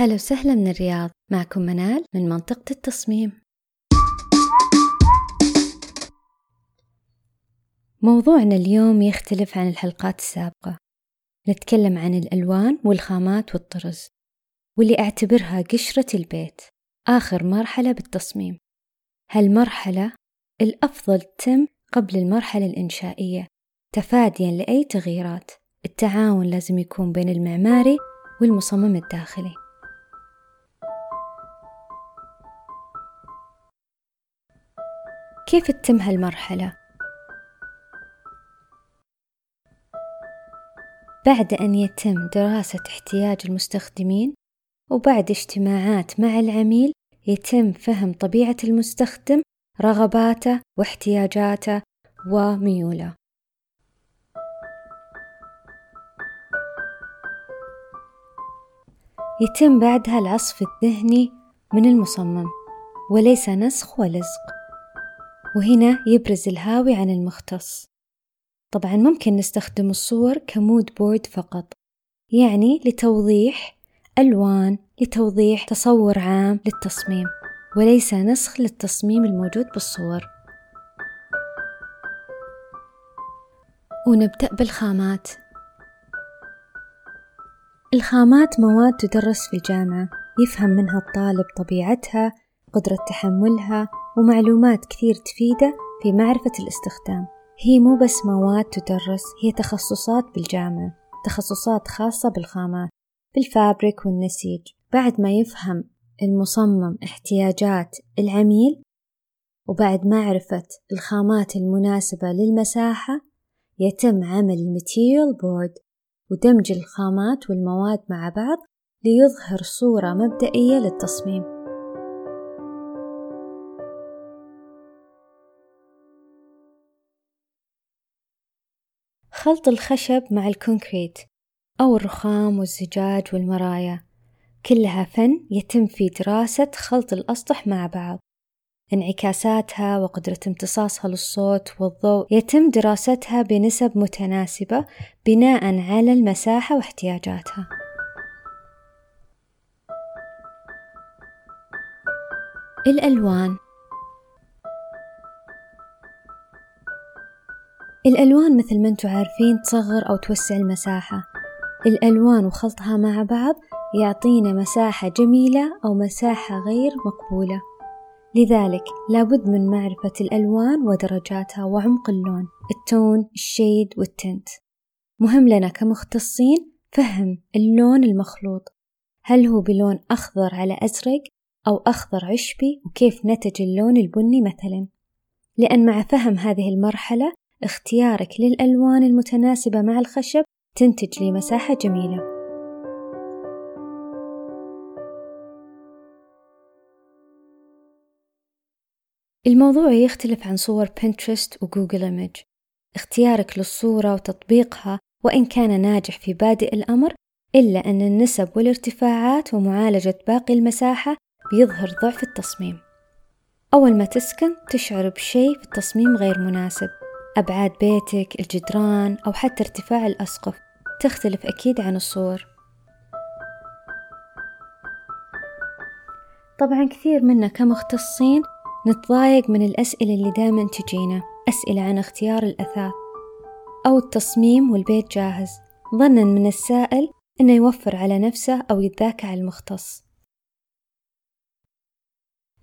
هلا وسهلا من الرياض معكم منال من منطقة التصميم. موضوعنا اليوم يختلف عن الحلقات السابقة. نتكلم عن الألوان والخامات والطرز واللي أعتبرها قشرة البيت آخر مرحلة بالتصميم. هالمرحلة الأفضل تتم قبل المرحلة الإنشائية تفاديا لأي تغييرات. التعاون لازم يكون بين المعماري والمصمم الداخلي. كيف تتم هالمرحلة؟ بعد أن يتم دراسة احتياج المستخدمين وبعد اجتماعات مع العميل يتم فهم طبيعة المستخدم رغباته واحتياجاته وميوله يتم بعدها العصف الذهني من المصمم وليس نسخ ولزق وهنا يبرز الهاوي عن المختص. طبعا ممكن نستخدم الصور كمود بورد فقط يعني لتوضيح ألوان لتوضيح تصور عام للتصميم وليس نسخ للتصميم الموجود بالصور. ونبدأ بالخامات. الخامات مواد تدرس في الجامعة يفهم منها الطالب طبيعتها قدرة تحملها ومعلومات كثير تفيده في معرفة الاستخدام. هي مو بس مواد تدرس هي تخصصات بالجامعة تخصصات خاصة بالخامات بال fabric والنسيج. بعد ما يفهم المصمم احتياجات العميل وبعد معرفة الخامات المناسبة للمساحة يتم عمل ال material board ودمج الخامات والمواد مع بعض ليظهر صورة مبدئية للتصميم. خلط الخشب مع الكونكريت أو الرخام والزجاج والمرايا كلها فن يتم في دراسة خلط الأسطح مع بعض انعكاساتها وقدرة امتصاصها للصوت والضوء يتم دراستها بنسب متناسبة بناء على المساحة واحتياجاتها. الألوان الألوان مثل ما أنتم عارفين تصغر أو توسع المساحة. الألوان وخلطها مع بعض يعطينا مساحة جميلة أو مساحة غير مقبولة. لذلك لابد من معرفة الألوان ودرجاتها وعمق اللون التون الشيد والتنت. مهم لنا كمختصين فهم اللون المخلوط. هل هو بلون أخضر على أزرق أو أخضر عشبي؟ وكيف نتج اللون البني مثلا؟ لأن مع فهم هذه المرحلة اختيارك للألوان المتناسبة مع الخشب تنتج لي مساحة جميلة. الموضوع يختلف عن صور بنترست وجوجل إيمج اختيارك للصورة وتطبيقها وإن كان ناجح في بادئ الأمر إلا أن النسب والارتفاعات ومعالجة باقي المساحة بيظهر ضعف التصميم. أول ما تسكن تشعر بشيء في التصميم غير مناسب. أبعاد بيتك الجدران أو حتى ارتفاع الأسقف تختلف أكيد عن الصور. طبعا كثير منا كمختصين نتضايق من الأسئلة اللي دائما تجينا أسئلة عن اختيار الأثاث أو التصميم والبيت جاهز. ظنا من السائل أنه يوفر على نفسه أو يتذاكى على المختص.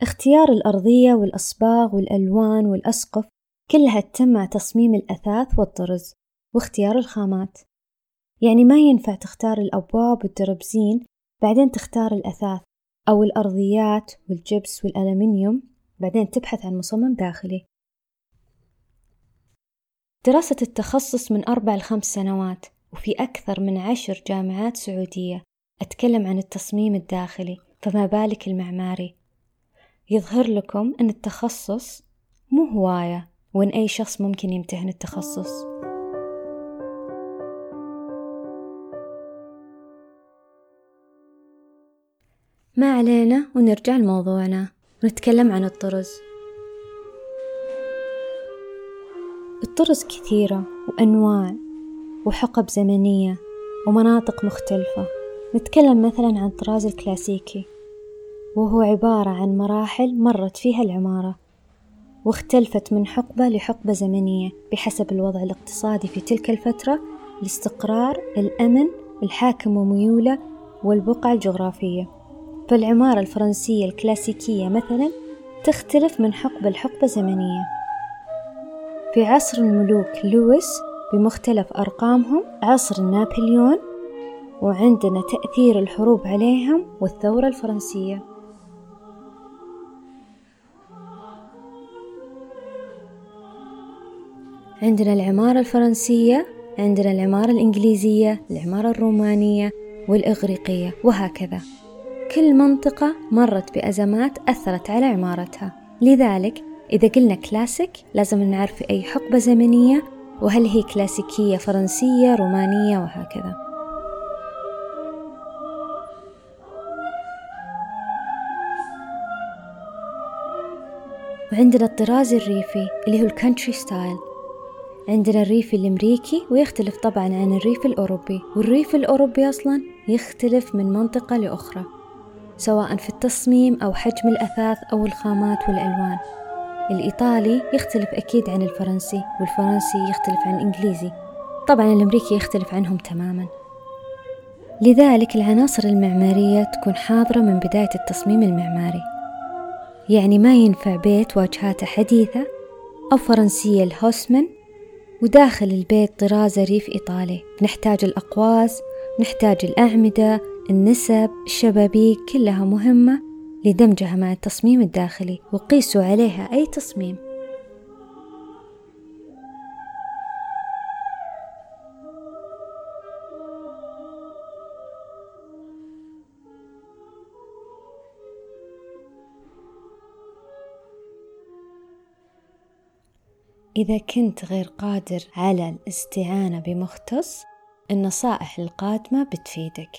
اختيار الأرضية والأصباغ والألوان والأسقف كلها تتم مع تصميم الأثاث والطرز واختيار الخامات. يعني ما ينفع تختار الأبواب والدربزين بعدين تختار الأثاث أو الأرضيات والجبس والألمنيوم بعدين تبحث عن مصمم داخلي. دراسة التخصص من أربع لخمس سنوات وفي أكثر من عشر جامعات سعودية أتكلم عن التصميم الداخلي فما بالك المعماري. يظهر لكم أن التخصص مو هواية. وأن أي شخص ممكن يمتهن التخصص. ما علينا ونرجع لموضوعنا. ونتكلم عن الطرز. الطرز كثيرة وأنواع وحقب زمنية ومناطق مختلفة. نتكلم مثلا عن الطراز الكلاسيكي وهو عبارة عن مراحل مرت فيها العمارة. واختلفت من حقبة لحقبة زمنية بحسب الوضع الاقتصادي في تلك الفترة الاستقرار الأمن الحاكم وميوله والبقعة الجغرافية. فالعمارة الفرنسية الكلاسيكية مثلا تختلف من حقبة لحقبة زمنية. في عصر الملوك لويس بمختلف أرقامهم عصر نابليون وعندنا تأثير الحروب عليهم والثورة الفرنسية. عندنا العمارة الفرنسية عندنا العمارة الإنجليزية العمارة الرومانية والإغريقية وهكذا. كل منطقة مرت بأزمات أثرت على عمارتها. لذلك إذا قلنا كلاسيك لازم نعرف أي حقبة زمنية وهل هي كلاسيكية فرنسية رومانية وهكذا. وعندنا الطراز الريفي اللي هو ال country style عندنا الريف الأمريكي ويختلف طبعا عن الريف الأوروبي والريف الأوروبي أصلا يختلف من منطقة لأخرى سواء في التصميم أو حجم الأثاث أو الخامات والألوان. الإيطالي يختلف أكيد عن الفرنسي والفرنسي يختلف عن الإنجليزي. طبعا الأمريكي يختلف عنهم تماما. لذلك العناصر المعمارية تكون حاضرة من بداية التصميم المعماري. يعني ما ينفع بيت واجهاته حديثة أو فرنسية الهوسمن وداخل البيت طراز ريف إيطالي. نحتاج الأقواس نحتاج الأعمدة النسب الشبابيك كلها مهمة لدمجها مع التصميم الداخلي. وقيسوا عليها أي تصميم. إذا كنت غير قادر على الاستعانة بمختص النصائح القادمة بتفيدك.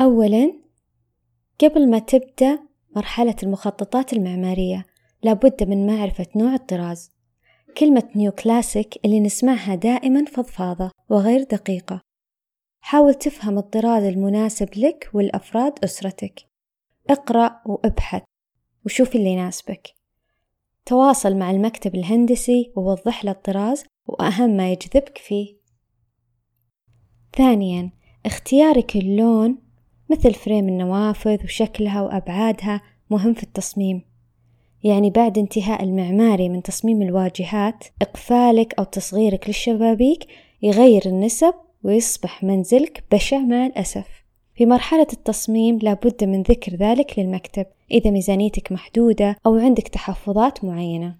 أولا قبل ما تبدأ مرحلة المخططات المعمارية لابد من معرفة نوع الطراز. كلمة نيو كلاسيك اللي نسمعها دائما فضفاضة وغير دقيقة. حاول تفهم الطراز المناسب لك والأفراد أسرتك. اقرأ وابحث. وشوف اللي يناسبك. تواصل مع المكتب الهندسي ووضح له الطراز وأهم ما يجذبك فيه. ثانيا اختيارك اللون مثل فريم النوافذ وشكلها وأبعادها مهم في التصميم. يعني بعد انتهاء المعماري من تصميم الواجهات إقفالك أو تصغيرك للشبابيك يغير النسب ويصبح منزلك بشع مع الأسف. في مرحلة التصميم لابد من ذكر ذلك للمكتب إذا ميزانيتك محدودة أو عندك تحفظات معينة.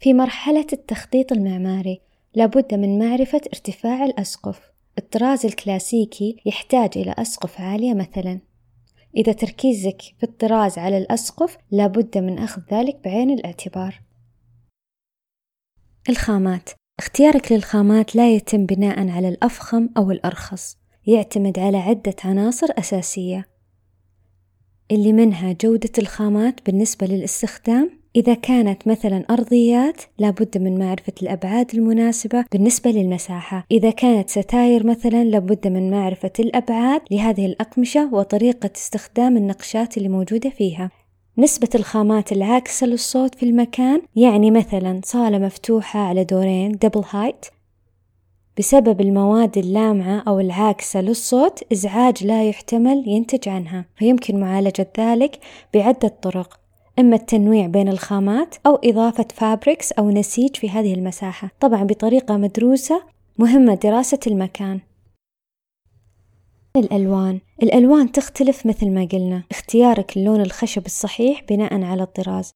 في مرحلة التخطيط المعماري لابد من معرفة ارتفاع الأسقف. الطراز الكلاسيكي يحتاج إلى أسقف عالية مثلا. إذا تركيزك في الطراز على الأسقف لابد من أخذ ذلك بعين الاعتبار. الخامات اختيارك للخامات لا يتم بناء على الأفخم أو الأرخص يعتمد على عدة عناصر أساسية. اللي منها جودة الخامات بالنسبة للاستخدام. إذا كانت مثلا أرضيات لابد من معرفة الأبعاد المناسبة بالنسبة للمساحة. إذا كانت ستاير مثلا لابد من معرفة الأبعاد لهذه الأقمشة وطريقة استخدام النقشات اللي موجودة فيها. نسبة الخامات العاكسة للصوت في المكان يعني مثلا صالة مفتوحة على دورين double height بسبب المواد اللامعة أو العاكسة للصوت إزعاج لا يحتمل ينتج عنها فيمكن معالجة ذلك بعدة طرق إما التنويع بين الخامات أو إضافة فابريكس أو نسيج في هذه المساحة. طبعا بطريقة مدروسة مهمة دراسة المكان. الألوان. الألوان تختلف مثل ما قلنا. اختيارك اللون الخشب الصحيح بناء على الطراز.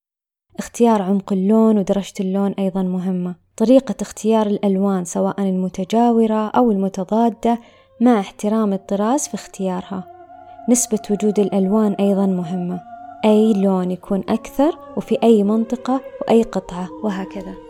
اختيار عمق اللون ودرجة اللون أيضا مهمة. طريقة اختيار الألوان سواء المتجاورة أو المتضادة مع احترام الطراز في اختيارها. نسبة وجود الألوان أيضا مهمة. أي لون يكون أكثر وفي أي منطقة وأي قطعة وهكذا.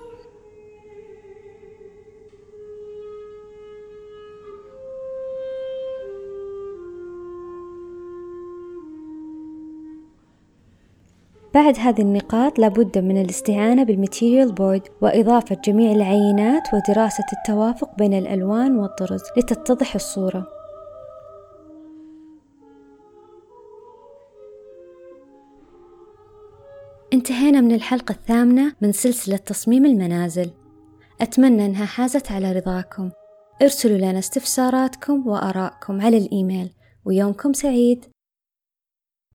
بعد هذه النقاط لابد من الاستعانة بال material board وإضافة جميع العينات ودراسة التوافق بين الألوان والطرز لتتضح الصورة. انتهينا من الحلقة الثامنة من سلسلة تصميم المنازل. أتمنى أنها حازت على رضاكم. ارسلوا لنا استفساراتكم وآراءكم على الإيميل. ويومكم سعيد.